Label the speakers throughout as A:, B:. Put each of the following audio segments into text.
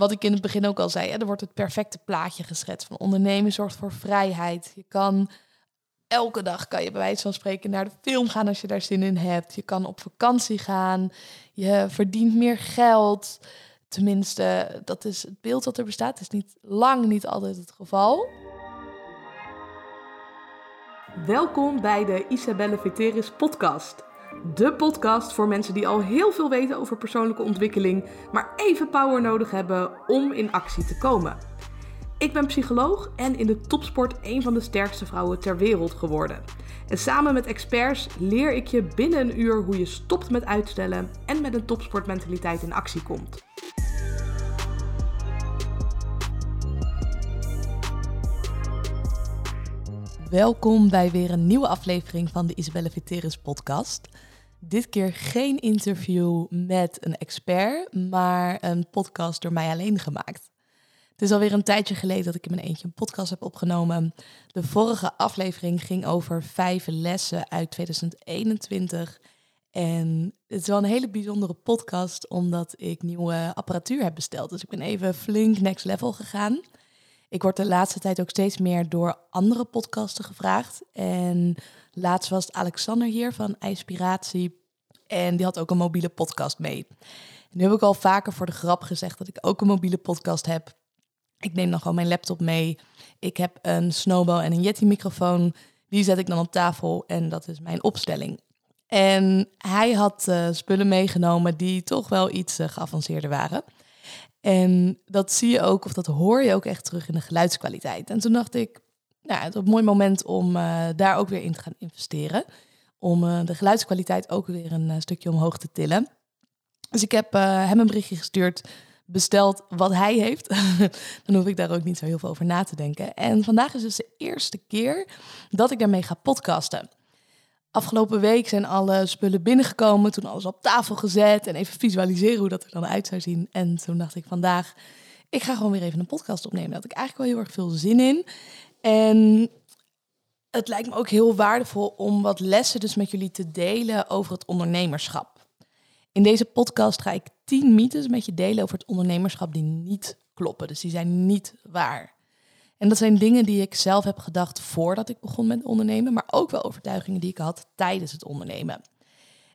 A: wat ik in het begin ook al zei, hè, er wordt het perfecte plaatje geschetst van ondernemen zorgt voor vrijheid. Je kan elke dag kan je bij wijze van spreken naar de film gaan als je daar zin in hebt. Je kan op vakantie gaan. Je verdient meer geld. Tenminste, dat is het beeld dat er bestaat. Het is niet lang niet altijd het geval. Welkom bij de Isabelle Veteris podcast. De podcast voor mensen die al heel veel weten over persoonlijke ontwikkeling, maar even power nodig hebben om in actie te komen. Ik ben psycholoog en in de topsport een van de sterkste vrouwen ter wereld geworden. En samen met experts leer ik je binnen een uur hoe je stopt met uitstellen en met een topsportmentaliteit in actie komt. Welkom bij weer een nieuwe aflevering van de Isabelle Viteris podcast. Dit keer geen interview met een expert, maar een podcast door mij alleen gemaakt. Het is alweer een tijdje geleden dat ik in mijn eentje een podcast heb opgenomen. De vorige aflevering ging over vijf lessen uit 2021. En het is wel een hele bijzondere podcast, omdat ik nieuwe apparatuur heb besteld. Dus ik ben even flink next level gegaan. Ik word de laatste tijd ook steeds meer door andere podcasten gevraagd. En laatst was Alexander hier van Inspiratie. En die had ook een mobiele podcast mee. Nu heb ik al vaker voor de grap gezegd dat ik ook een mobiele podcast heb. Ik neem dan gewoon mijn laptop mee. Ik heb een Snowball en een Yeti microfoon. Die zet ik dan op tafel en dat is mijn opstelling. En hij had uh, spullen meegenomen die toch wel iets uh, geavanceerder waren. En dat zie je ook, of dat hoor je ook echt terug in de geluidskwaliteit. En toen dacht ik, nou, het is een mooi moment om uh, daar ook weer in te gaan investeren. Om uh, de geluidskwaliteit ook weer een uh, stukje omhoog te tillen. Dus ik heb hem een berichtje gestuurd, besteld wat hij heeft. Dan hoef ik daar ook niet zo heel veel over na te denken. En vandaag is dus de eerste keer dat ik daarmee ga podcasten. Afgelopen week zijn alle spullen binnengekomen, toen alles op tafel gezet en even visualiseren hoe dat er dan uit zou zien. En toen dacht ik vandaag, ik ga gewoon weer even een podcast opnemen. Daar had ik eigenlijk wel heel erg veel zin in. En het lijkt me ook heel waardevol om wat lessen dus met jullie te delen over het ondernemerschap. In deze podcast ga ik tien mythes met je delen over het ondernemerschap die niet kloppen. Dus die zijn niet waar. En dat zijn dingen die ik zelf heb gedacht voordat ik begon met ondernemen, maar ook wel overtuigingen die ik had tijdens het ondernemen.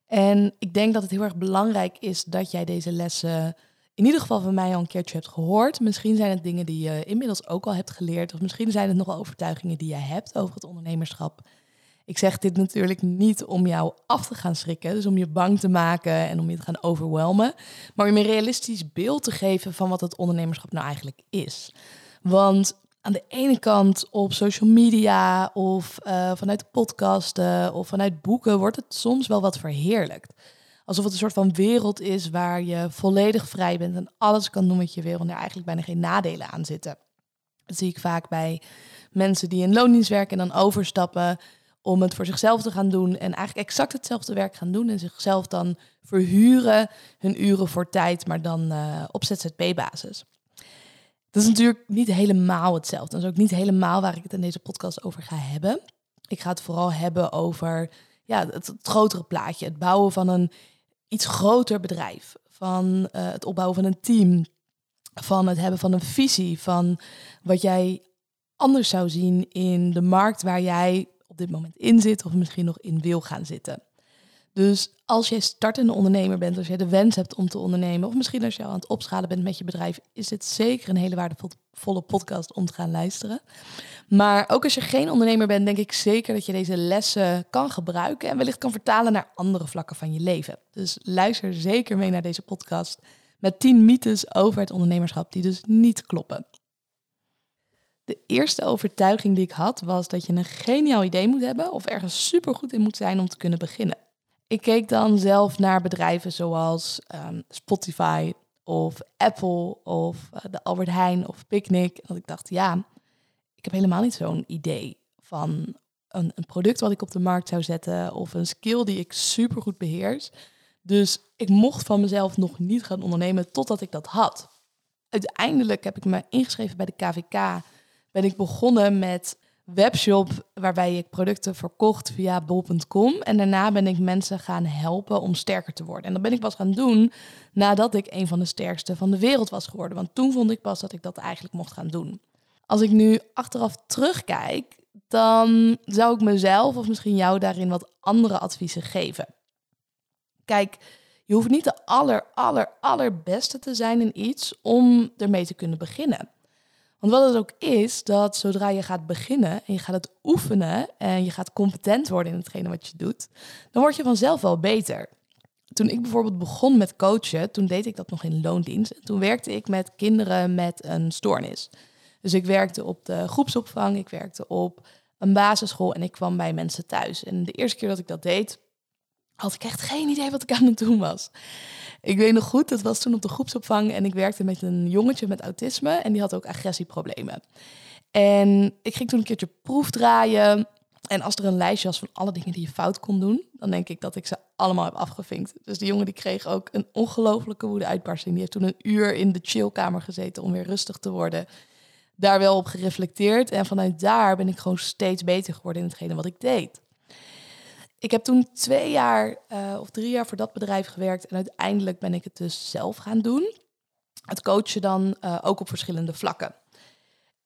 A: En ik denk dat het heel erg belangrijk is dat jij deze lessen in ieder geval van mij al een keertje hebt gehoord. Misschien zijn het dingen die je inmiddels ook al hebt geleerd, of misschien zijn het nog overtuigingen die je hebt over het ondernemerschap. Ik zeg dit natuurlijk niet om jou af te gaan schrikken, dus om je bang te maken en om je te gaan overwelmen, maar om een realistisch beeld te geven van wat het ondernemerschap nou eigenlijk is. Want aan de ene kant op social media of uh, vanuit podcasten of vanuit boeken wordt het soms wel wat verheerlijkt. Alsof het een soort van wereld is waar je volledig vrij bent en alles kan doen met je wil en er eigenlijk bijna geen nadelen aan zitten. Dat zie ik vaak bij mensen die in loondienst werken en dan overstappen om het voor zichzelf te gaan doen en eigenlijk exact hetzelfde werk gaan doen en zichzelf dan verhuren hun uren voor tijd, maar dan uh, op ZZP-basis. Dat is natuurlijk niet helemaal hetzelfde. Dat is ook niet helemaal waar ik het in deze podcast over ga hebben. Ik ga het vooral hebben over ja, het, grotere plaatje. Het bouwen van een iets groter bedrijf. Van uh, het opbouwen van een team. Van het hebben van een visie. Van wat jij anders zou zien in de markt waar jij op dit moment in zit. Of misschien nog in wil gaan zitten. Dus als jij startende ondernemer bent, als jij de wens hebt om te ondernemen, of misschien als je al aan het opschalen bent met je bedrijf, is dit zeker een hele waardevolle podcast om te gaan luisteren. Maar ook als je geen ondernemer bent, denk ik zeker dat je deze lessen kan gebruiken en wellicht kan vertalen naar andere vlakken van je leven. Dus luister zeker mee naar deze podcast met 10 mythes over het ondernemerschap die dus niet kloppen. De eerste overtuiging die ik had was dat je een geniaal idee moet hebben of ergens super goed in moet zijn om te kunnen beginnen. Ik keek dan zelf naar bedrijven zoals um, Spotify of Apple of uh, de Albert Heijn of Picnic. Dat ik dacht, ja, ik heb helemaal niet zo'n idee van een, een, product wat ik op de markt zou zetten of een skill die ik super goed beheers. Dus ik mocht van mezelf nog niet gaan ondernemen totdat ik dat had. Uiteindelijk heb ik me ingeschreven bij de KVK. Ben ik begonnen met webshop waarbij ik producten verkocht via bol.com. En daarna ben ik mensen gaan helpen om sterker te worden. En dat ben ik pas gaan doen nadat ik een van de sterkste van de wereld was geworden. Want toen vond ik pas dat ik dat eigenlijk mocht gaan doen. Als ik nu achteraf terugkijk, dan zou ik mezelf of misschien jou daarin wat andere adviezen geven. Kijk, je hoeft niet de aller, aller, allerbeste te zijn in iets om ermee te kunnen beginnen. Want wat het ook is, dat zodra je gaat beginnen en je gaat het oefenen en je gaat competent worden in hetgene wat je doet, dan word je vanzelf wel beter. Toen ik bijvoorbeeld begon met coachen, toen deed ik dat nog in loondienst. Toen werkte ik met kinderen met een stoornis. Dus ik werkte op de groepsopvang, ik werkte op een basisschool en ik kwam bij mensen thuis. En de eerste keer dat ik dat deed, had ik echt geen idee wat ik aan het doen was. Ik weet nog goed, dat was toen op de groepsopvang en ik werkte met een jongetje met autisme en die had ook agressieproblemen. En ik ging toen een keertje proefdraaien. En als er een lijstje was van alle dingen die je fout kon doen, dan denk ik dat ik ze allemaal heb afgevinkt. Dus die jongen die kreeg ook een ongelofelijke woede-uitbarsting. Die heeft toen een uur in de chillkamer gezeten om weer rustig te worden. Daar wel op gereflecteerd. En vanuit daar ben ik gewoon steeds beter geworden in hetgene wat ik deed. Ik heb toen twee jaar uh, of drie jaar voor dat bedrijf gewerkt. En uiteindelijk ben ik het dus zelf gaan doen. Het coachen dan uh, ook op verschillende vlakken.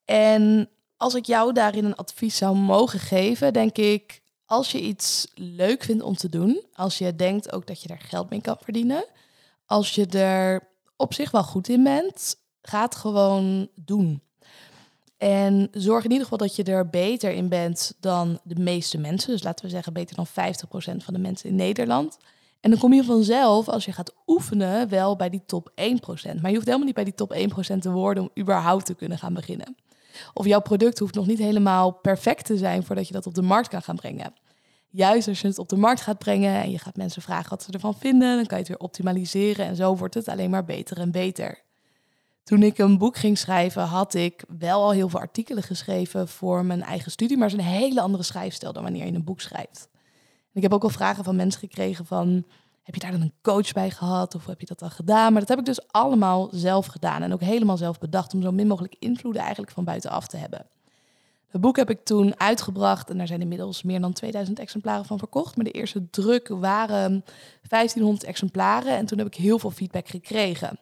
A: En als ik jou daarin een advies zou mogen geven, denk ik, als je iets leuk vindt om te doen, als je denkt ook dat je er geld mee kan verdienen, als je er op zich wel goed in bent, ga het gewoon doen. En zorg in ieder geval dat je er beter in bent dan de meeste mensen. Dus laten we zeggen beter dan 50% van de mensen in Nederland. En dan kom je vanzelf, als je gaat oefenen, wel bij die top 1%. Maar je hoeft helemaal niet bij die top 1% te worden om überhaupt te kunnen gaan beginnen. Of jouw product hoeft nog niet helemaal perfect te zijn voordat je dat op de markt kan gaan brengen. Juist als je het op de markt gaat brengen en je gaat mensen vragen wat ze ervan vinden, dan kan je het weer optimaliseren en zo wordt het alleen maar beter en beter. Toen ik een boek ging schrijven, had ik wel al heel veel artikelen geschreven voor mijn eigen studie, maar het is een hele andere schrijfstijl dan wanneer je een boek schrijft. ik heb ook al vragen van mensen gekregen van, heb je daar dan een coach bij gehad of heb je dat al gedaan? Maar dat heb ik dus allemaal zelf gedaan en ook helemaal zelf bedacht om zo min mogelijk invloeden eigenlijk van buitenaf te hebben. Het boek heb ik toen uitgebracht en daar zijn inmiddels meer dan 2000 exemplaren van verkocht. Maar de eerste druk waren 1500 exemplaren en toen heb ik heel veel feedback gekregen.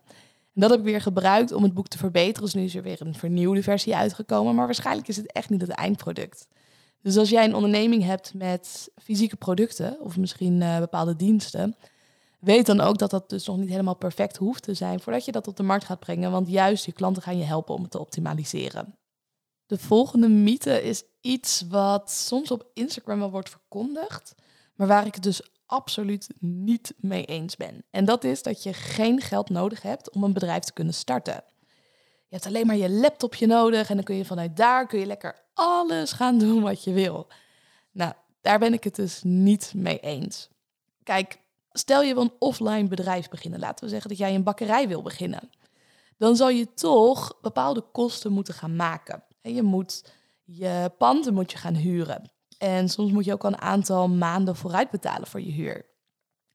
A: Dat heb ik weer gebruikt om het boek te verbeteren. Dus nu is er weer een vernieuwde versie uitgekomen. Maar waarschijnlijk is het echt niet het eindproduct. Dus als jij een onderneming hebt met fysieke producten of misschien uh, bepaalde diensten, weet dan ook dat dat dus nog niet helemaal perfect hoeft te zijn voordat je dat op de markt gaat brengen. Want juist je klanten gaan je helpen om het te optimaliseren. De volgende mythe is iets wat soms op Instagram wel wordt verkondigd, maar waar ik het dus absoluut niet mee eens ben. En dat is dat je geen geld nodig hebt om een bedrijf te kunnen starten. Je hebt alleen maar je laptopje nodig en dan kun je vanuit daar kun je lekker alles gaan doen wat je wil. Nou, daar ben ik het dus niet mee eens. Kijk, stel je wil een offline bedrijf beginnen. Laten we zeggen dat jij een bakkerij wil beginnen. Dan zal je toch bepaalde kosten moeten gaan maken. Je moet je panden moet je gaan huren. En soms moet je ook al een aantal maanden vooruit betalen voor je huur.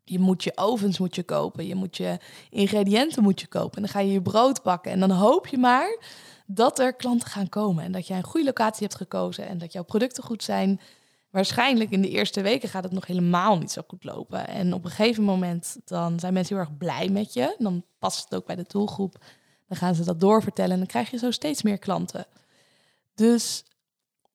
A: Je moet je ovens moet je kopen, je moet je ingrediënten moet je kopen. En dan ga je je brood bakken en dan hoop je maar dat er klanten gaan komen en dat jij een goede locatie hebt gekozen en dat jouw producten goed zijn. Waarschijnlijk in de eerste weken gaat het nog helemaal niet zo goed lopen. En op een gegeven moment dan zijn mensen heel erg blij met je. Dan past het ook bij de doelgroep. Dan gaan ze dat doorvertellen en dan krijg je zo steeds meer klanten. Dus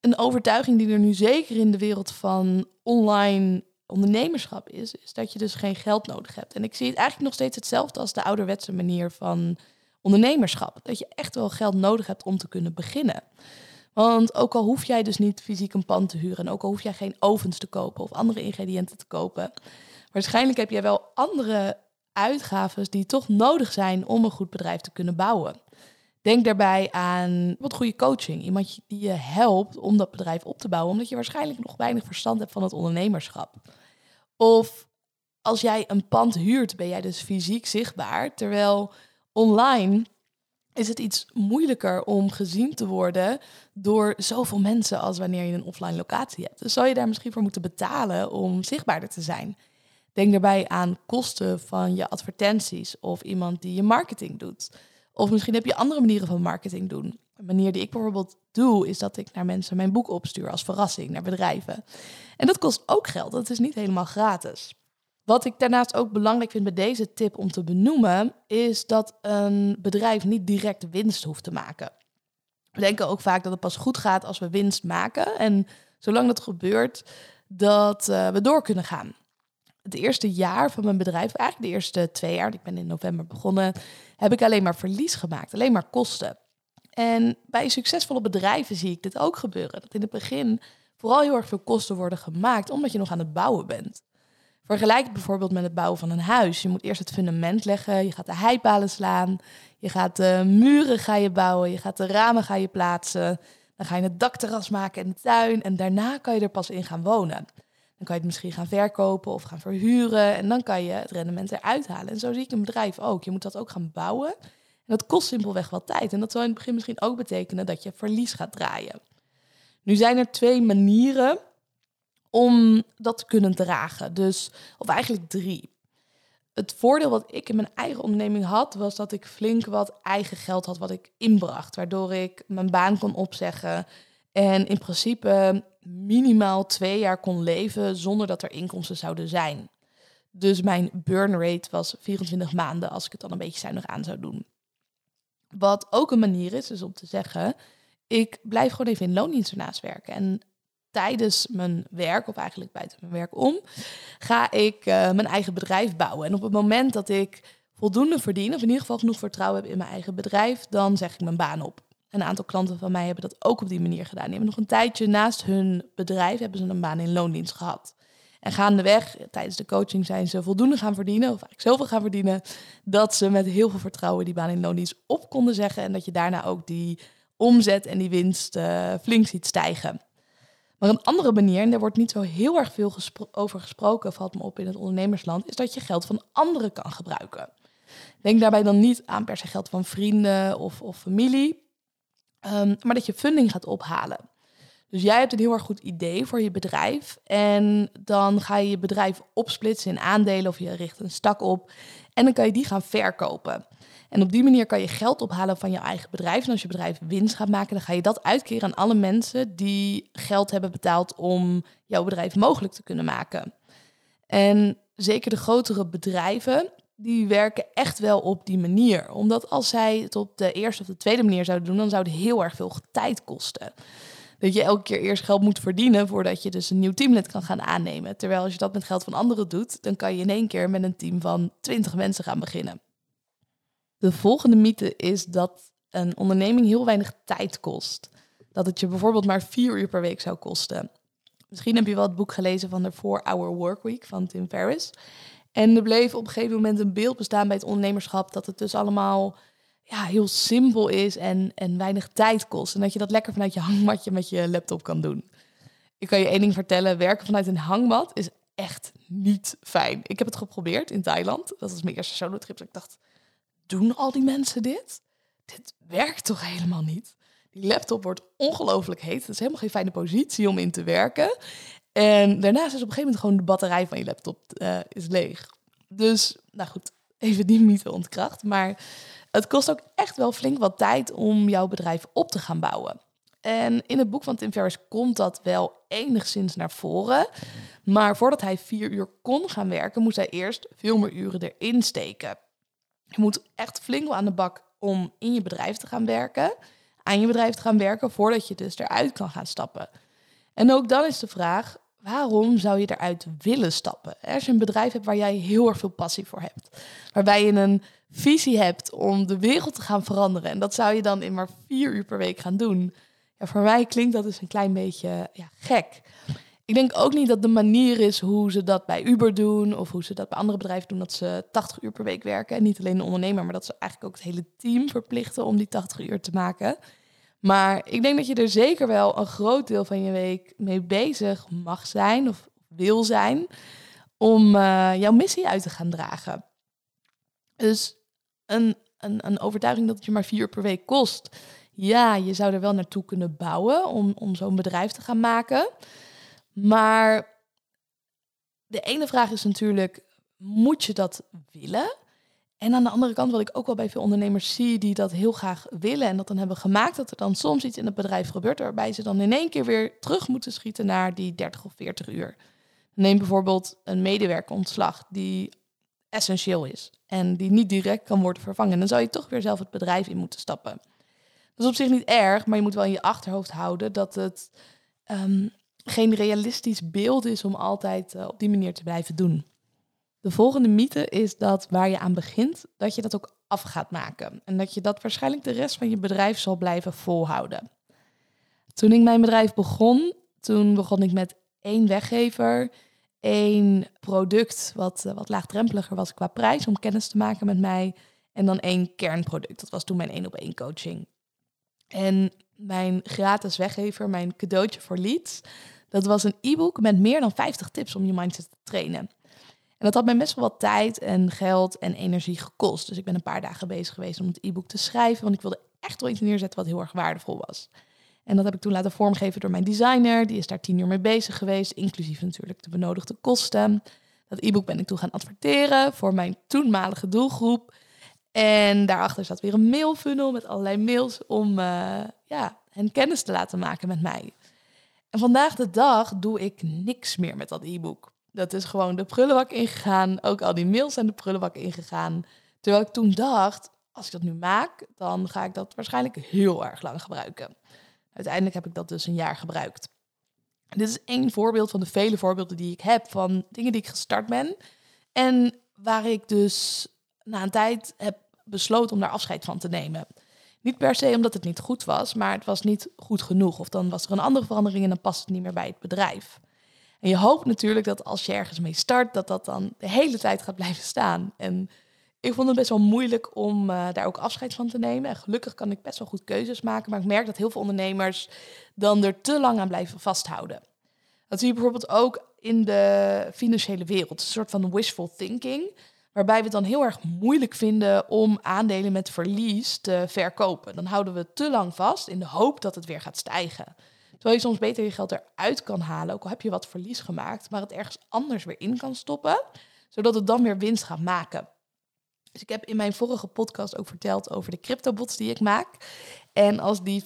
A: een overtuiging die er nu zeker in de wereld van online ondernemerschap is, is dat je dus geen geld nodig hebt. En ik zie het eigenlijk nog steeds hetzelfde als de ouderwetse manier van ondernemerschap. Dat je echt wel geld nodig hebt om te kunnen beginnen. Want ook al hoef jij dus niet fysiek een pand te huren en ook al hoef jij geen ovens te kopen of andere ingrediënten te kopen, waarschijnlijk heb jij wel andere uitgaven die toch nodig zijn om een goed bedrijf te kunnen bouwen. Denk daarbij aan wat goede coaching. Iemand die je helpt om dat bedrijf op te bouwen, omdat je waarschijnlijk nog weinig verstand hebt van het ondernemerschap. Of als jij een pand huurt, ben jij dus fysiek zichtbaar, terwijl online is het iets moeilijker om gezien te worden door zoveel mensen als wanneer je een offline locatie hebt. Dus zou je daar misschien voor moeten betalen om zichtbaarder te zijn. Denk daarbij aan kosten van je advertenties of iemand die je marketing doet. Of misschien heb je andere manieren van marketing doen. Een manier die ik bijvoorbeeld doe, is dat ik naar mensen mijn boek opstuur als verrassing naar bedrijven. En dat kost ook geld, dat is niet helemaal gratis. Wat ik daarnaast ook belangrijk vind bij deze tip om te benoemen, is dat een bedrijf niet direct winst hoeft te maken. We denken ook vaak dat het pas goed gaat als we winst maken. En zolang dat gebeurt, dat uh, we door kunnen gaan. Het eerste jaar van mijn bedrijf, eigenlijk de eerste twee jaar, ik ben in november begonnen, heb ik alleen maar verlies gemaakt, alleen maar kosten. En bij succesvolle bedrijven zie ik dit ook gebeuren. Dat in het begin vooral heel erg veel kosten worden gemaakt, omdat je nog aan het bouwen bent. Vergelijk het bijvoorbeeld met het bouwen van een huis. Je moet eerst het fundament leggen, je gaat de heipalen slaan, je gaat de muren ga je bouwen, je gaat de ramen ga je plaatsen, dan ga je het dakterras maken en de tuin en daarna kan je er pas in gaan wonen. Dan kan je het misschien gaan verkopen of gaan verhuren en dan kan je het rendement eruit halen. En zo zie ik een bedrijf ook. Je moet dat ook gaan bouwen. En dat kost simpelweg wat tijd. En dat zal in het begin misschien ook betekenen dat je verlies gaat draaien. Nu zijn er twee manieren om dat te kunnen dragen. Dus, of eigenlijk drie. Het voordeel wat ik in mijn eigen onderneming had, was dat ik flink wat eigen geld had wat ik inbracht. Waardoor ik mijn baan kon opzeggen. En in principe minimaal twee jaar kon leven zonder dat er inkomsten zouden zijn. Dus mijn burn rate was 24 maanden als ik het dan een beetje zuinig aan zou doen. Wat ook een manier is, is om te zeggen, ik blijf gewoon even in loondienst ernaast werken. En tijdens mijn werk, of eigenlijk buiten mijn werk om, ga ik uh, mijn eigen bedrijf bouwen. En op het moment dat ik voldoende verdien, of in ieder geval genoeg vertrouwen heb in mijn eigen bedrijf, dan zeg ik mijn baan op. Een aantal klanten van mij hebben dat ook op die manier gedaan. Die hebben nog een tijdje naast hun bedrijf hebben ze een baan in loondienst gehad. En gaandeweg, tijdens de coaching, zijn ze voldoende gaan verdienen, of eigenlijk zoveel gaan verdienen, dat ze met heel veel vertrouwen die baan in loondienst op konden zeggen. En dat je daarna ook die omzet en die winst uh, flink ziet stijgen. Maar een andere manier, en daar wordt niet zo heel erg veel over gesproken, valt me op in het ondernemersland, is dat je geld van anderen kan gebruiken. Denk daarbij dan niet aan per se geld van vrienden of, of familie, um, maar dat je funding gaat ophalen. Dus jij hebt een heel erg goed idee voor je bedrijf. En dan ga je je bedrijf opsplitsen in aandelen of je richt een stak op. En dan kan je die gaan verkopen. En op die manier kan je geld ophalen van je eigen bedrijf. En als je bedrijf winst gaat maken, dan ga je dat uitkeren aan alle mensen die geld hebben betaald om jouw bedrijf mogelijk te kunnen maken. En zeker de grotere bedrijven, die werken echt wel op die manier. Omdat als zij het op de eerste of de tweede manier zouden doen, dan zou het heel erg veel tijd kosten dat je elke keer eerst geld moet verdienen voordat je dus een nieuw teamlid kan gaan aannemen. Terwijl als je dat met geld van anderen doet, dan kan je in één keer met een team van 20 mensen gaan beginnen. De volgende mythe is dat een onderneming heel weinig tijd kost. Dat het je bijvoorbeeld maar vier uur per week zou kosten. Misschien heb je wel het boek gelezen van de 4-Hour Workweek van Tim Ferriss. En er bleef op een gegeven moment een beeld bestaan bij het ondernemerschap dat het dus allemaal ja, heel simpel is en, en weinig tijd kost. En dat je dat lekker vanuit je hangmatje met je laptop kan doen. Ik kan je één ding vertellen, werken vanuit een hangmat is echt niet fijn. Ik heb het geprobeerd in Thailand. Dat was mijn eerste solo trip. Ik dacht, doen al die mensen dit? Dit werkt toch helemaal niet? Die laptop wordt ongelooflijk heet. Het is helemaal geen fijne positie om in te werken. En daarnaast is op een gegeven moment gewoon de batterij van je laptop uh, is leeg. Dus, nou goed, even die mythe ontkracht. Maar het kost ook echt wel flink wat tijd om jouw bedrijf op te gaan bouwen. En in het boek van Tim Ferriss komt dat wel enigszins naar voren. Maar voordat hij vier uur kon gaan werken, moest hij eerst veel meer uren erin steken. Je moet echt flink wel aan de bak om in je bedrijf te gaan werken. Aan je bedrijf te gaan werken voordat je dus eruit kan gaan stappen. En ook dan is de vraag, waarom zou je eruit willen stappen? Als je een bedrijf hebt waar jij heel erg veel passie voor hebt. Waarbij je een visie hebt om de wereld te gaan veranderen. En dat zou je dan in maar vier uur per week gaan doen. Ja, voor mij klinkt dat dus een klein beetje ja, gek. Ik denk ook niet dat de manier is hoe ze dat bij Uber doen of hoe ze dat bij andere bedrijven doen, dat ze 80 uur per week werken. En niet alleen de ondernemer, maar dat ze eigenlijk ook het hele team verplichten om die 80 uur te maken. Maar ik denk dat je er zeker wel een groot deel van je week mee bezig mag zijn of wil zijn om uh, jouw missie uit te gaan dragen. Dus een, een, een overtuiging dat het je maar vier uur per week kost. Ja, je zou er wel naartoe kunnen bouwen om, om zo'n bedrijf te gaan maken. Maar de ene vraag is natuurlijk, moet je dat willen? En aan de andere kant, wat ik ook wel bij veel ondernemers zie die dat heel graag willen en dat dan hebben gemaakt, dat er dan soms iets in het bedrijf gebeurt waarbij ze dan in één keer weer terug moeten schieten naar die 30 of 40 uur. Neem bijvoorbeeld een medewerkerontslag die essentieel is en die niet direct kan worden vervangen. Dan zou je toch weer zelf het bedrijf in moeten stappen. Dat is op zich niet erg, maar je moet wel in je achterhoofd houden dat het ehm, geen realistisch beeld is om altijd eh, op die manier te blijven doen. De volgende mythe is dat waar je aan begint, dat je dat ook af gaat maken. En dat je dat waarschijnlijk de rest van je bedrijf zal blijven volhouden. Toen ik mijn bedrijf begon, toen begon ik met één weggever, één product wat, eh, wat laagdrempeliger was qua prijs om kennis te maken met mij. En dan één kernproduct. Dat was toen mijn één op één coaching. En mijn gratis weggever, mijn cadeautje voor leads, dat was een e-book met meer dan 50 tips om je mindset te trainen. En dat had mij best wel wat tijd en geld en energie gekost. Dus ik ben een paar dagen bezig geweest om het e-book te schrijven, want ik wilde echt wel iets neerzetten wat heel erg waardevol was. En dat heb ik toen laten vormgeven door mijn designer. Die is daar tien uur mee bezig geweest, inclusief natuurlijk de benodigde kosten. Dat e-book ben ik toen gaan adverteren voor mijn toenmalige doelgroep. En daarachter zat weer een mailfunnel met allerlei mails om uh, ja, hen kennis te laten maken met mij. En vandaag de dag doe ik niks meer met dat e-book. Dat is gewoon de prullenbak ingegaan. Ook al die mails zijn de prullenbak ingegaan. Terwijl ik toen dacht, als ik dat nu maak, dan ga ik dat waarschijnlijk heel erg lang gebruiken. Uiteindelijk heb ik dat dus een jaar gebruikt. Dit is één voorbeeld van de vele voorbeelden die ik heb van dingen die ik gestart ben. En waar ik dus na een tijd heb besloten om daar afscheid van te nemen. Niet per se omdat het niet goed was, maar het was niet goed genoeg. Of dan was er een andere verandering en dan past het niet meer bij het bedrijf. En je hoopt natuurlijk dat als je ergens mee start, dat dat dan de hele tijd gaat blijven staan. En ik vond het best wel moeilijk om uh, daar ook afscheid van te nemen. En gelukkig kan ik best wel goed keuzes maken. Maar ik merk dat heel veel ondernemers dan er te lang aan blijven vasthouden. Dat zie je bijvoorbeeld ook in de financiële wereld. Een soort van wishful thinking. Waarbij we het dan heel erg moeilijk vinden om aandelen met verlies te verkopen. Dan houden we te lang vast in de hoop dat het weer gaat stijgen. Terwijl je soms beter je geld eruit kan halen, ook al heb je wat verlies gemaakt, maar het ergens anders weer in kan stoppen, zodat het dan weer winst gaat maken. Dus ik heb in mijn vorige podcast ook verteld over de cryptobots die ik maak. En als die 5%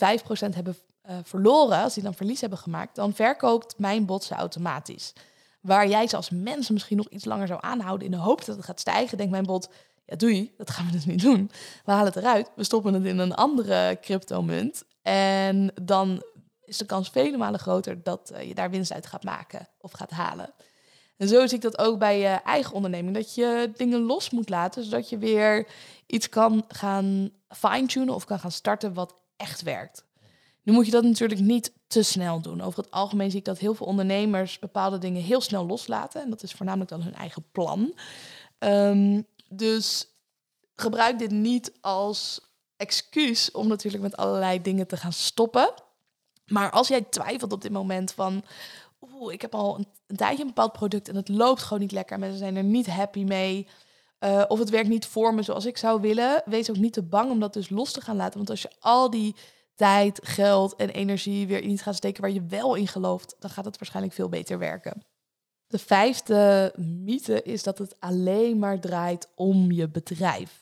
A: hebben uh, verloren, als die dan verlies hebben gemaakt, dan verkoopt mijn bot ze automatisch. Waar jij ze als mens misschien nog iets langer zou aanhouden in de hoop dat het gaat stijgen, denkt mijn bot, ja doei, dat gaan we dus niet doen. We halen het eruit, we stoppen het in een andere cryptomunt en dan is de kans vele malen groter dat uh, je daar winst uit gaat maken of gaat halen. En zo zie ik dat ook bij je eigen onderneming. Dat je dingen los moet laten, zodat je weer iets kan gaan fine-tunen of kan gaan starten wat echt werkt. Nu moet je dat natuurlijk niet te snel doen. Over het algemeen zie ik dat heel veel ondernemers bepaalde dingen heel snel loslaten. En dat is voornamelijk dan hun eigen plan. Um, dus gebruik dit niet als excuus om natuurlijk met allerlei dingen te gaan stoppen. Maar als jij twijfelt op dit moment van, oeh, ik heb al een, tijdje een bepaald product en het loopt gewoon niet lekker, mensen zijn er niet happy mee, uh, of het werkt niet voor me zoals ik zou willen, wees ook niet te bang om dat dus los te gaan laten. Want als je al die tijd, geld en energie weer in iets gaat steken waar je wel in gelooft, dan gaat het waarschijnlijk veel beter werken. De vijfde mythe is dat het alleen maar draait om je bedrijf.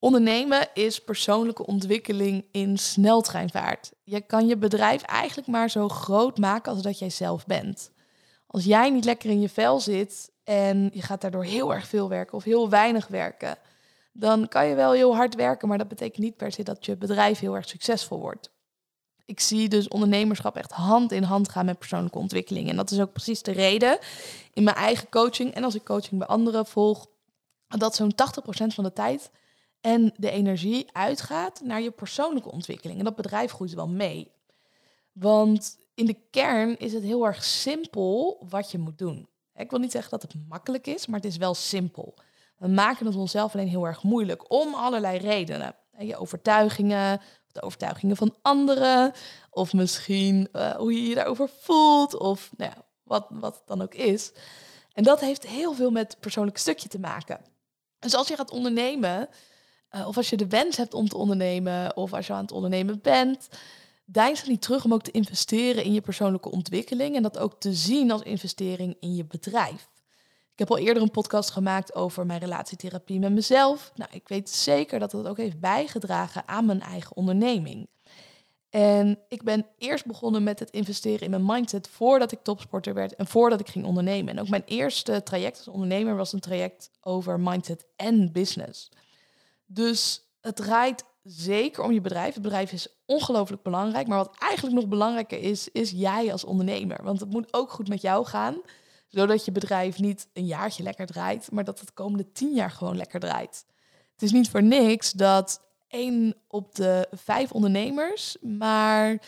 A: Ondernemen is persoonlijke ontwikkeling in sneltreinvaart. Je kan je bedrijf eigenlijk maar zo groot maken als dat jij zelf bent. Als jij niet lekker in je vel zit en je gaat daardoor heel erg veel werken of heel weinig werken, dan kan je wel heel hard werken, maar dat betekent niet per se dat je bedrijf heel erg succesvol wordt. Ik zie dus ondernemerschap echt hand in hand gaan met persoonlijke ontwikkeling. En dat is ook precies de reden in mijn eigen coaching en als ik coaching bij anderen volg, dat zo'n 80% van de tijd en de energie uitgaat naar je persoonlijke ontwikkeling. En dat bedrijf groeit wel mee. Want in de kern is het heel erg simpel wat je moet doen. Ik wil niet zeggen dat het makkelijk is, maar het is wel simpel. We maken het onszelf alleen heel erg moeilijk om allerlei redenen. Je overtuigingen, de overtuigingen van anderen, of misschien uh, hoe je je daarover voelt, of nou wat, wat het dan ook is. En dat heeft heel veel met het persoonlijke stukje te maken. Dus als je gaat ondernemen, uh, of als je de wens hebt om te ondernemen, of als je aan het ondernemen bent, deins er niet terug om ook te investeren in je persoonlijke ontwikkeling en dat ook te zien als investering in je bedrijf. Ik heb al eerder een podcast gemaakt over mijn relatietherapie met mezelf. Nou, ik weet zeker dat dat ook heeft bijgedragen aan mijn eigen onderneming. En ik ben eerst begonnen met het investeren in mijn mindset voordat ik topsporter werd en voordat ik ging ondernemen. En ook mijn eerste traject als ondernemer was een traject over mindset en business. Dus het draait zeker om je bedrijf. Het bedrijf is ongelooflijk belangrijk. Maar wat eigenlijk nog belangrijker is, is jij als ondernemer. Want het moet ook goed met jou gaan. Zodat je bedrijf niet een jaartje lekker draait, maar dat het komende tien jaar gewoon lekker draait. Het is niet voor niks dat één op de vijf ondernemers, maar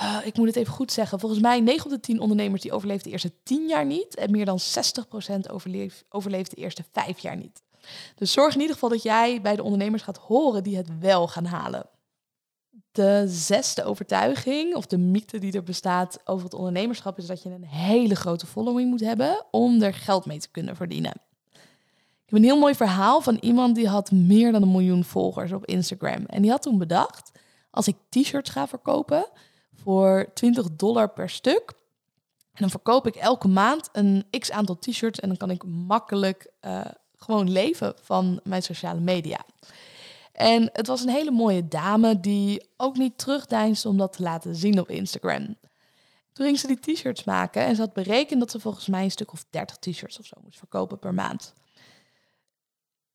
A: uh, ik moet het even goed zeggen. Volgens mij 9 op de 10 ondernemers die overleeft de eerste 10 jaar niet. En meer dan 60% overleeft, overleeft de eerste 5 jaar niet. Dus zorg in ieder geval dat jij bij de ondernemers gaat horen die het wel gaan halen. De zesde overtuiging, of de mythe die er bestaat over het ondernemerschap, is dat je een hele grote following moet hebben om er geld mee te kunnen verdienen. Ik heb een heel mooi verhaal van iemand die had meer dan een miljoen volgers op Instagram. En die had toen bedacht, als ik t-shirts ga verkopen voor 20 dollar per stuk, en dan verkoop ik elke maand een x aantal t-shirts en dan kan ik makkelijk uh, gewoon leven van mijn sociale media. En het was een hele mooie dame die ook niet terugdeinsde om dat te laten zien op Instagram. Toen ging ze die t-shirts maken en ze had berekend dat ze volgens mij een stuk of 30 t-shirts of zo moest verkopen per maand.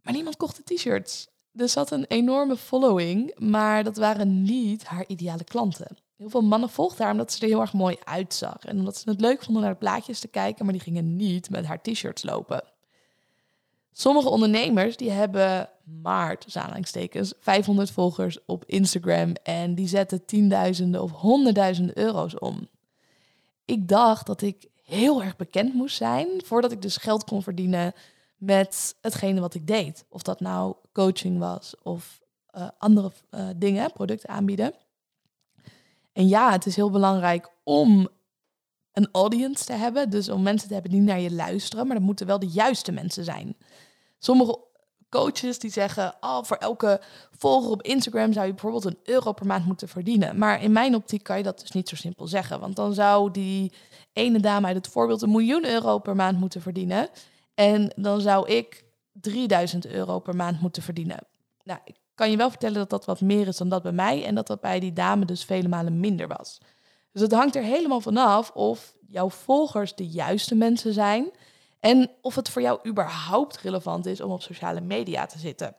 A: Maar niemand kocht de t-shirts. Dus ze had een enorme following, maar dat waren niet haar ideale klanten. Heel veel mannen volgden haar omdat ze er heel erg mooi uitzag. En omdat ze het leuk vonden naar de plaatjes te kijken, maar die gingen niet met haar t-shirts lopen. Sommige ondernemers die hebben maar, tussen aanhalingstekens, 500 volgers op Instagram en die zetten tienduizenden of honderdduizenden euro's om. Ik dacht dat ik heel erg bekend moest zijn voordat ik dus geld kon verdienen met hetgene wat ik deed. Of dat nou coaching was of uh, andere uh, dingen, producten aanbieden. En ja, het is heel belangrijk om een audience te hebben. Dus om mensen te hebben die naar je luisteren. Maar dat moeten wel de juiste mensen zijn. Sommige coaches die zeggen, oh, voor elke volger op Instagram zou je bijvoorbeeld een euro per maand moeten verdienen. Maar in mijn optiek kan je dat dus niet zo simpel zeggen. Want dan zou die ene dame uit het voorbeeld een miljoen euro per maand moeten verdienen. En dan zou ik 3000 euro per maand moeten verdienen. Nou, ik kan je wel vertellen dat dat wat meer is dan dat bij mij. En dat dat bij die dame dus vele malen minder was. Dus het hangt er helemaal vanaf of jouw volgers de juiste mensen zijn. En of het voor jou überhaupt relevant is om op sociale media te zitten.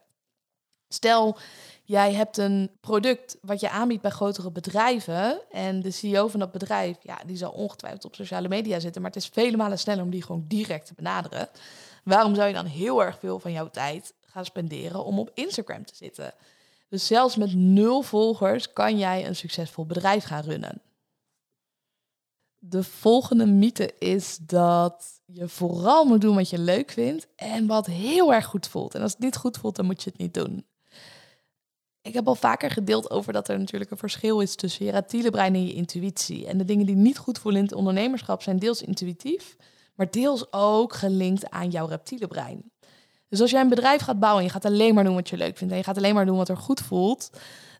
A: Stel, jij hebt een product wat je aanbiedt bij grotere bedrijven. En de CEO van dat bedrijf, ja, die zal ongetwijfeld op sociale media zitten. Maar het is vele malen sneller om die gewoon direct te benaderen. Waarom zou je dan heel erg veel van jouw tijd gaan spenderen om op Instagram te zitten? Dus zelfs met nul volgers kan jij een succesvol bedrijf gaan runnen. De volgende mythe is dat je vooral moet doen wat je leuk vindt en wat heel erg goed voelt. En als het niet goed voelt, dan moet je het niet doen. Ik heb al vaker gedeeld over dat er natuurlijk een verschil is tussen je reptiele brein en je intuïtie. En de dingen die niet goed voelen in het ondernemerschap zijn deels intuïtief, maar deels ook gelinkt aan jouw reptiele brein. Dus als jij een bedrijf gaat bouwen en je gaat alleen maar doen wat je leuk vindt en je gaat alleen maar doen wat er goed voelt,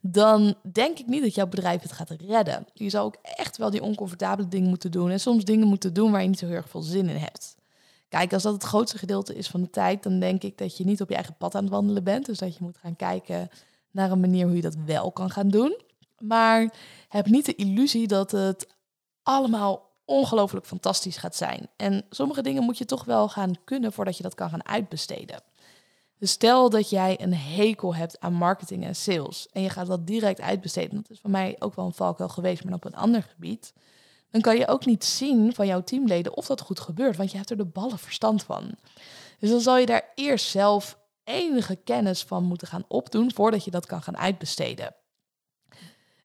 A: dan denk ik niet dat jouw bedrijf het gaat redden. Je zou ook echt wel die oncomfortabele dingen moeten doen en soms dingen moeten doen waar je niet zo heel erg veel zin in hebt. Kijk, als dat het grootste gedeelte is van de tijd, dan denk ik dat je niet op je eigen pad aan het wandelen bent. Dus dat je moet gaan kijken naar een manier hoe je dat wel kan gaan doen. Maar heb niet de illusie dat het allemaal ongelooflijk fantastisch gaat zijn. En sommige dingen moet je toch wel gaan kunnen voordat je dat kan gaan uitbesteden. Dus stel dat jij een hekel hebt aan marketing en sales en je gaat dat direct uitbesteden, dat is voor mij ook wel een valkuil geweest, maar op een ander gebied, dan kan je ook niet zien van jouw teamleden of dat goed gebeurt, want je hebt er de ballen verstand van. Dus dan zal je daar eerst zelf enige kennis van moeten gaan opdoen voordat je dat kan gaan uitbesteden.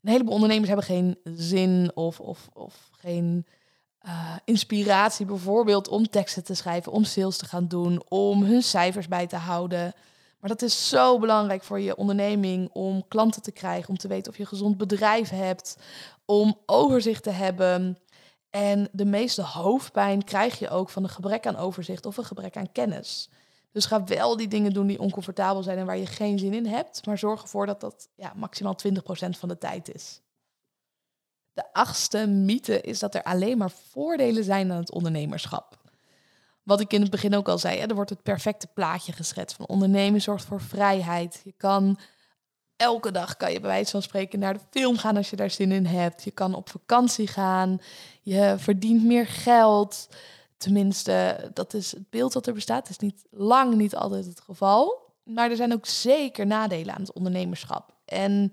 A: Een heleboel ondernemers hebben geen zin of, of, of geen uh, inspiratie bijvoorbeeld om teksten te schrijven, om sales te gaan doen, om hun cijfers bij te houden. Maar dat is zo belangrijk voor je onderneming om klanten te krijgen, om te weten of je een gezond bedrijf hebt, om overzicht te hebben. En de meeste hoofdpijn krijg je ook van een gebrek aan overzicht of een gebrek aan kennis. Dus ga wel die dingen doen die oncomfortabel zijn en waar je geen zin in hebt, maar zorg ervoor dat dat ja, maximaal 20% van de tijd is. De achtste mythe is dat er alleen maar voordelen zijn aan het ondernemerschap. wat ik in het begin ook al zei, er wordt het perfecte plaatje geschetst van ondernemen zorgt voor vrijheid. Je kan elke dag kan je bij wijze van spreken naar de film gaan als je daar zin in hebt. Je kan op vakantie gaan. Je verdient meer geld. Tenminste, dat is het beeld dat er bestaat. Het is niet lang niet altijd het geval. Maar er zijn ook zeker nadelen aan het ondernemerschap. En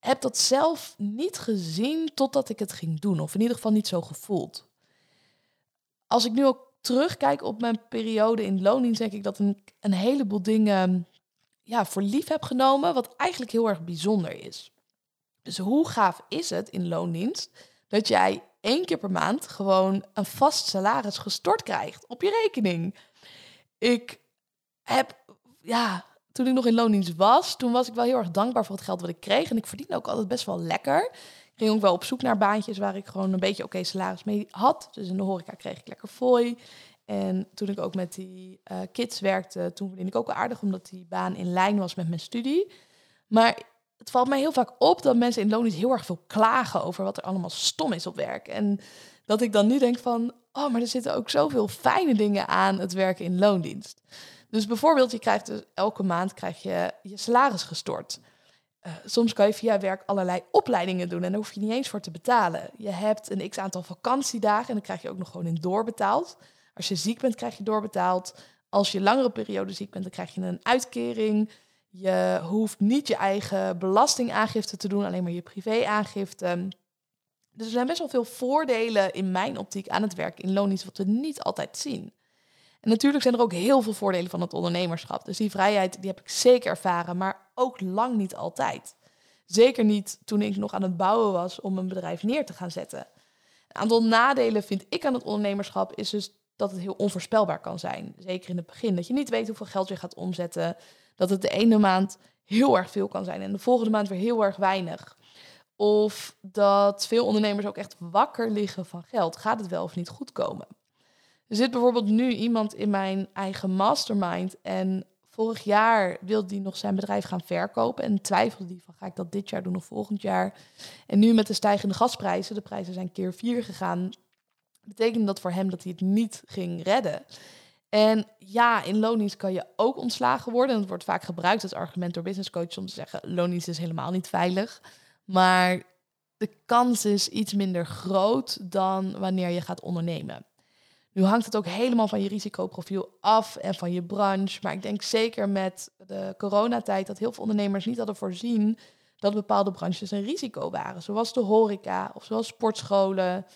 A: heb dat zelf niet gezien totdat ik het ging doen. Of in ieder geval niet zo gevoeld. Als ik nu ook terugkijk op mijn periode in loondienst, denk ik dat een, een heleboel dingen ja, voor lief heb genomen, wat eigenlijk heel erg bijzonder is. Dus hoe gaaf is het in loondienst dat jij één keer per maand gewoon een vast salaris gestort krijgt op je rekening? Ik heb, ja, toen ik nog in loondienst was, toen was ik wel heel erg dankbaar voor het geld wat ik kreeg. En ik verdiende ook altijd best wel lekker. Ik ging ook wel op zoek naar baantjes waar ik gewoon een beetje oké salaris mee had. Dus in de horeca kreeg ik lekker fooi. En toen ik ook met die uh, kids werkte, toen vond ik ook wel aardig, omdat die baan in lijn was met mijn studie. Maar het valt mij heel vaak op dat mensen in loondienst heel erg veel klagen over wat er allemaal stom is op werk. En dat ik dan nu denk van, oh, maar er zitten ook zoveel fijne dingen aan het werken in loondienst. Dus bijvoorbeeld, je krijgt dus elke maand krijg je je salaris gestort. Uh, soms kan je via werk allerlei opleidingen doen en daar hoef je niet eens voor te betalen. Je hebt een x aantal vakantiedagen en dan krijg je ook nog gewoon in doorbetaald. Als je ziek bent, krijg je doorbetaald. Als je langere periode ziek bent, dan krijg je een uitkering. Je hoeft niet je eigen belastingaangifte te doen, alleen maar je privéaangifte. Dus er zijn best wel veel voordelen in mijn optiek aan het werk in loondienst, wat we niet altijd zien. En natuurlijk zijn er ook heel veel voordelen van het ondernemerschap. Dus die vrijheid die heb ik zeker ervaren, maar ook lang niet altijd. Zeker niet toen ik nog aan het bouwen was om een bedrijf neer te gaan zetten. Een aantal nadelen vind ik aan het ondernemerschap is dus dat het heel onvoorspelbaar kan zijn. Zeker in het begin. Dat je niet weet hoeveel geld je gaat omzetten. Dat het de ene maand heel erg veel kan zijn en de volgende maand weer heel erg weinig. Of dat veel ondernemers ook echt wakker liggen van geld. Gaat het wel of niet goed komen? Er zit bijvoorbeeld nu iemand in mijn eigen mastermind en vorig jaar wilde hij nog zijn bedrijf gaan verkopen en twijfelde hij van ga ik dat dit jaar doen of volgend jaar. En nu met de stijgende gasprijzen, de prijzen zijn keer vier gegaan, betekende dat voor hem dat hij het niet ging redden. En ja, in loondienst kan je ook ontslagen worden. En het wordt vaak gebruikt als argument door business coaches om te zeggen: loondienst is helemaal niet veilig. Maar de kans is iets minder groot dan wanneer je gaat ondernemen. Nu hangt het ook helemaal van je risicoprofiel af en van je branche. Maar ik denk zeker met de coronatijd dat heel veel ondernemers niet hadden voorzien dat bepaalde branches een risico waren. Zoals de horeca of zoals sportscholen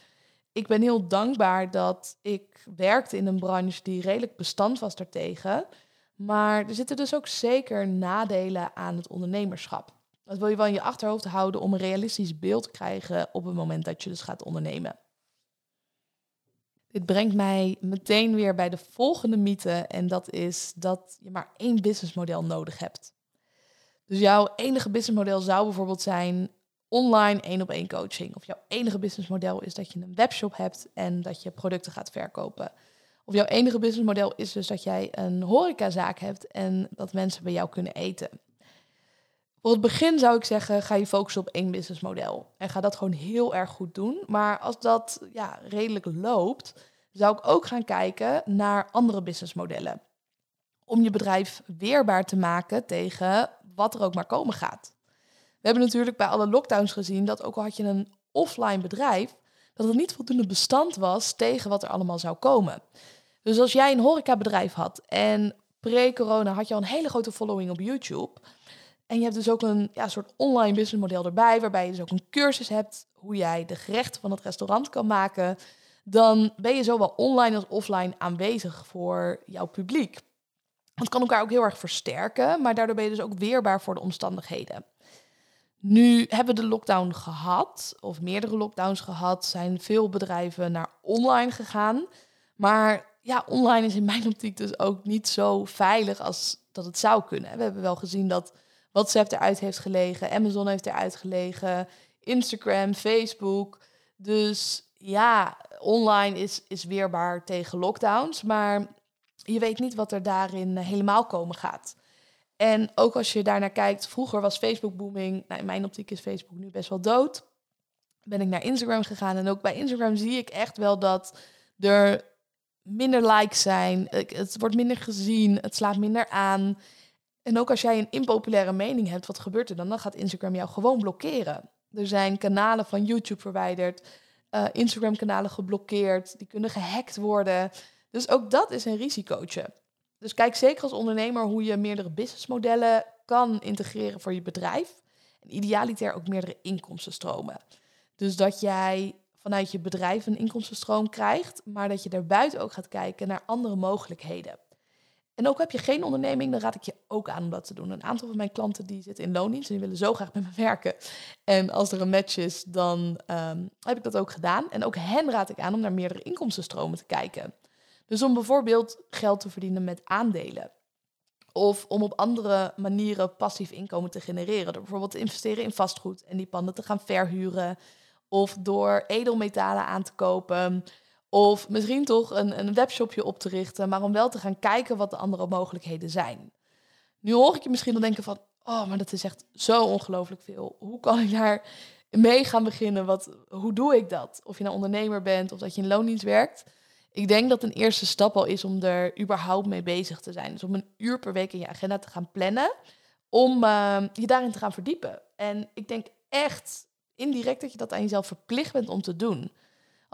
A: ik ben heel dankbaar dat ik werkte in een branche die redelijk bestand was daartegen. Maar er zitten dus ook zeker nadelen aan het ondernemerschap. Dat wil je wel in je achterhoofd houden om een realistisch beeld te krijgen op het moment dat je dus gaat ondernemen. Dit brengt mij meteen weer bij de volgende mythe en dat is dat je maar één businessmodel nodig hebt. Dus jouw enige businessmodel zou bijvoorbeeld zijn online één op één coaching. Of jouw enige businessmodel is dat je een webshop hebt en dat je producten gaat verkopen. Of jouw enige businessmodel is dus dat jij een horecazaak hebt en dat mensen bij jou kunnen eten. Voor het begin zou ik zeggen, ga je focussen op één businessmodel. En ga dat gewoon heel erg goed doen. Maar als dat ja, redelijk loopt, zou ik ook gaan kijken naar andere businessmodellen. Om je bedrijf weerbaar te maken tegen wat er ook maar komen gaat. We hebben natuurlijk bij alle lockdowns gezien dat ook al had je een offline bedrijf, dat het niet voldoende bestand was tegen wat er allemaal zou komen. Dus als jij een horecabedrijf had en pre-corona had je al een hele grote following op YouTube. En je hebt dus ook een ja, soort online businessmodel erbij, waarbij je dus ook een cursus hebt hoe jij de gerechten van het restaurant kan maken. Dan ben je zowel online als offline aanwezig voor jouw publiek. Het kan elkaar ook heel erg versterken, maar daardoor ben je dus ook weerbaar voor de omstandigheden. Nu hebben we de lockdown gehad, of meerdere lockdowns gehad, zijn veel bedrijven naar online gegaan. Maar ja, online is in mijn optiek dus ook niet zo veilig als dat het zou kunnen. We hebben wel gezien dat WhatsApp eruit heeft gelegen, Amazon heeft eruit gelegen, Instagram, Facebook. Dus ja, online is, is weerbaar tegen lockdowns, maar je weet niet wat er daarin helemaal komen gaat. En ook als je daarnaar kijkt, vroeger was Facebook booming. Nou, in mijn optiek is Facebook nu best wel dood. Ben ik naar Instagram gegaan en ook bij Instagram zie ik echt wel dat er minder likes zijn, het wordt minder gezien, het slaat minder aan. En ook als jij een impopulaire mening hebt, wat gebeurt er dan? Dan gaat Instagram jou gewoon blokkeren. Er zijn kanalen van YouTube verwijderd, uh, Instagram-kanalen geblokkeerd, die kunnen gehackt worden. Dus ook dat is een risicootje. Dus kijk zeker als ondernemer hoe je meerdere businessmodellen kan integreren voor je bedrijf. En idealiter ook meerdere inkomstenstromen. Dus dat jij vanuit je bedrijf een inkomstenstroom krijgt, maar dat je daarbuiten ook gaat kijken naar andere mogelijkheden. En ook heb je geen onderneming, dan raad ik je ook aan om dat te doen. Een aantal van mijn klanten die zitten in loondienst en die willen zo graag met me werken. En als er een match is, dan ehm, heb ik dat ook gedaan. En ook hen raad ik aan om naar meerdere inkomstenstromen te kijken. Dus om bijvoorbeeld geld te verdienen met aandelen. Of om op andere manieren passief inkomen te genereren. Door bijvoorbeeld te investeren in vastgoed en die panden te gaan verhuren. Of door edelmetalen aan te kopen. Of misschien toch een, een webshopje op te richten. Maar om wel te gaan kijken wat de andere mogelijkheden zijn. Nu hoor ik je misschien dan denken van... Oh, maar dat is echt zo ongelooflijk veel. Hoe kan ik daar mee gaan beginnen? Wat, hoe doe ik dat? Of je nou ondernemer bent of dat je in loondienst werkt. Ik denk dat een eerste stap al is om er überhaupt mee bezig te zijn. Dus om een uur per week in je agenda te gaan plannen. Om uh, je daarin te gaan verdiepen. En ik denk echt indirect dat je dat aan jezelf verplicht bent om te doen.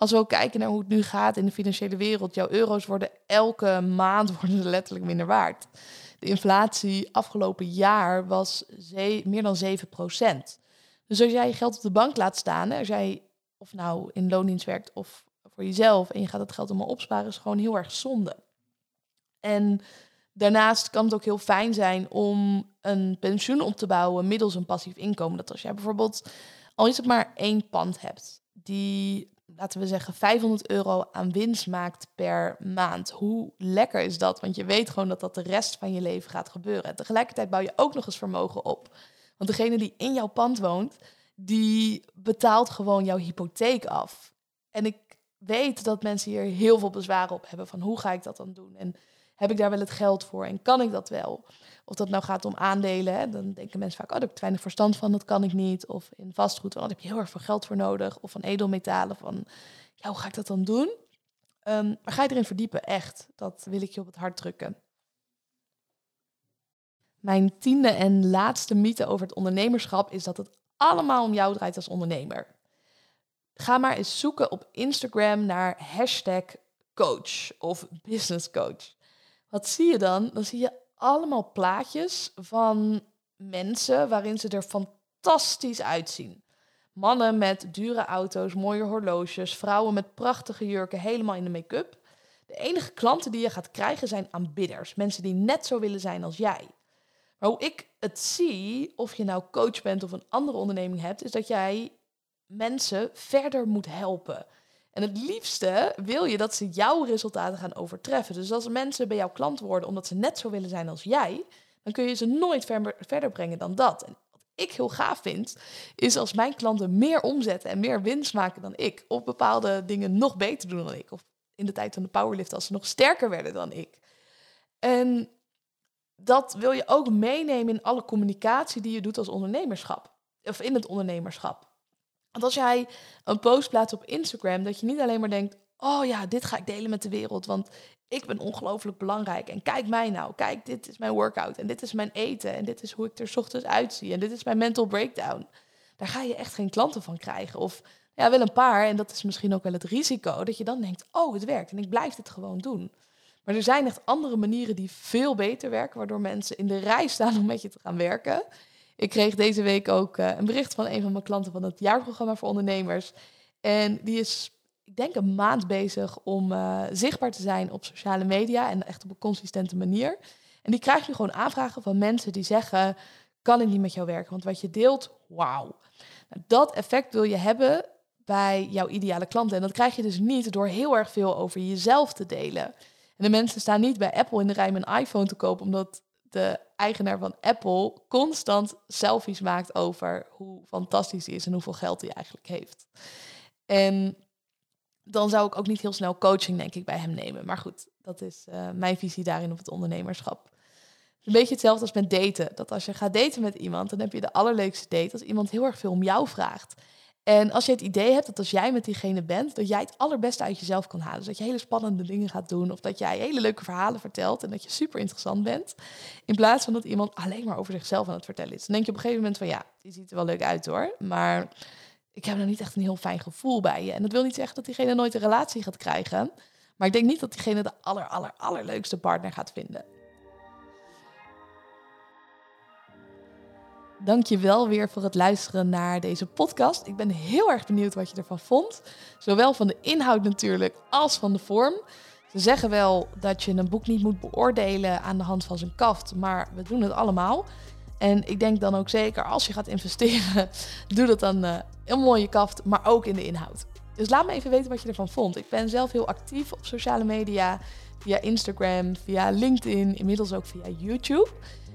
A: Als we ook kijken naar hoe het nu gaat in de financiële wereld, jouw euro's worden elke maand worden letterlijk minder waard. De inflatie afgelopen jaar was meer dan 7% Dus als jij je geld op de bank laat staan, als jij of nou in loondienst werkt of voor jezelf en je gaat dat geld allemaal opsparen, is gewoon heel erg zonde. En daarnaast kan het ook heel fijn zijn om een pensioen op te bouwen middels een passief inkomen. Dat als jij bijvoorbeeld al is het maar één pand hebt die, laten we zeggen, 500 euro aan winst maakt per maand. Hoe lekker is dat? Want je weet gewoon dat dat de rest van je leven gaat gebeuren. En tegelijkertijd bouw je ook nog eens vermogen op. Want degene die in jouw pand woont, die betaalt gewoon jouw hypotheek af. En ik weet dat mensen hier heel veel bezwaren op hebben van hoe ga ik dat dan doen? En heb ik daar wel het geld voor en kan ik dat wel? Of dat nou gaat om aandelen, hè, dan denken mensen vaak, oh, daar heb ik te weinig verstand van, dat kan ik niet. Of in vastgoed, want daar heb je heel erg veel geld voor nodig. Of van edelmetalen, van, hoe ga ik dat dan doen? Um, maar ga je erin verdiepen, echt. Dat wil ik je op het hart drukken. Mijn tiende en laatste mythe over het ondernemerschap is dat het allemaal om jou draait als ondernemer. Ga maar eens zoeken op Instagram naar hashtag coach of business coach. Wat zie je dan? Dan zie je allemaal plaatjes van mensen waarin ze er fantastisch uitzien. Mannen met dure auto's, mooie horloges, vrouwen met prachtige jurken, helemaal in de make-up. De enige klanten die je gaat krijgen zijn aanbidders, mensen die net zo willen zijn als jij. Maar hoe ik het zie, of je nou coach bent of een andere onderneming hebt, is dat jij mensen verder moet helpen. En het liefste wil je dat ze jouw resultaten gaan overtreffen. Dus als mensen bij jouw klant worden omdat ze net zo willen zijn als jij, dan kun je ze nooit verder brengen dan dat. En wat ik heel gaaf vind, is als mijn klanten meer omzetten en meer winst maken dan ik, of bepaalde dingen nog beter doen dan ik, of in de tijd van de powerlift als ze nog sterker werden dan ik. En dat wil je ook meenemen in alle communicatie die je doet als ondernemerschap. Of in het ondernemerschap. Want als jij een post plaatst op Instagram, dat je niet alleen maar denkt: oh ja, dit ga ik delen met de wereld, want ik ben ongelooflijk belangrijk. En kijk mij nou, kijk, dit is mijn workout en dit is mijn eten en dit is hoe ik er ochtends uitzie en dit is mijn mental breakdown. Daar ga je echt geen klanten van krijgen. Of ja, wel een paar. En dat is misschien ook wel het risico dat je dan denkt: oh, het werkt en ik blijf dit gewoon doen. Maar er zijn echt andere manieren die veel beter werken, waardoor mensen in de rij staan om met je te gaan werken. Ik kreeg deze week ook uh, een bericht van een van mijn klanten van het jaarprogramma voor ondernemers. En die is, ik denk, een maand bezig om uh, zichtbaar te zijn op sociale media en echt op een consistente manier. En die krijgt nu gewoon aanvragen van mensen die zeggen: Kan ik niet met jou werken? Want wat je deelt, wauw. Nou, dat effect wil je hebben bij jouw ideale klanten. En dat krijg je dus niet door heel erg veel over jezelf te delen. En de mensen staan niet bij Apple in de rij een iPhone te kopen, omdat de eigenaar van Apple constant selfies maakt over hoe fantastisch hij is en hoeveel geld hij eigenlijk heeft. En dan zou ik ook niet heel snel coaching, denk ik, bij hem nemen. Maar goed, dat is uh, mijn visie daarin op het ondernemerschap. Een beetje hetzelfde als met daten. Dat als je gaat daten met iemand, dan heb je de allerleukste date als iemand heel erg veel om jou vraagt. En als je het idee hebt dat als jij met diegene bent, dat jij het allerbeste uit jezelf kan halen. Dus dat je hele spannende dingen gaat doen of dat jij hele leuke verhalen vertelt en dat je super interessant bent. In plaats van dat iemand alleen maar over zichzelf aan het vertellen is. Dan denk je op een gegeven moment van ja, die ziet er wel leuk uit hoor. Maar ik heb er niet echt een heel fijn gevoel bij je. En dat wil niet zeggen dat diegene nooit een relatie gaat krijgen. Maar ik denk niet dat diegene de aller, aller, allerleukste partner gaat vinden. Dank je wel weer voor het luisteren naar deze podcast. Ik ben heel erg benieuwd wat je ervan vond. Zowel van de inhoud natuurlijk als van de vorm. Ze zeggen wel dat je een boek niet moet beoordelen aan de hand van zijn kaft, maar we doen het allemaal. En ik denk dan ook zeker als je gaat investeren, doe dat dan uh, heel mooi je kaft, maar ook in de inhoud. Dus laat me even weten wat je ervan vond. Ik ben zelf heel actief op sociale media, via Instagram, via LinkedIn, inmiddels ook via YouTube.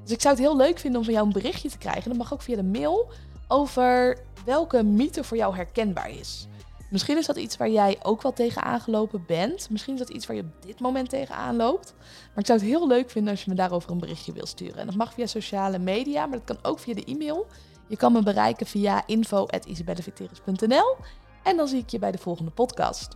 A: Dus ik zou het heel leuk vinden om van jou een berichtje te krijgen. Dat mag ook via de mail over welke mythe voor jou herkenbaar is. Misschien is dat iets waar jij ook wel tegen aangelopen bent. Misschien is dat iets waar je op dit moment tegenaan loopt. Maar ik zou het heel leuk vinden als je me daarover een berichtje wil sturen. En dat mag via sociale media, maar dat kan ook via de e-mail. Je kan me bereiken via info.isabelleviteris.nl En dan zie ik je bij de volgende podcast.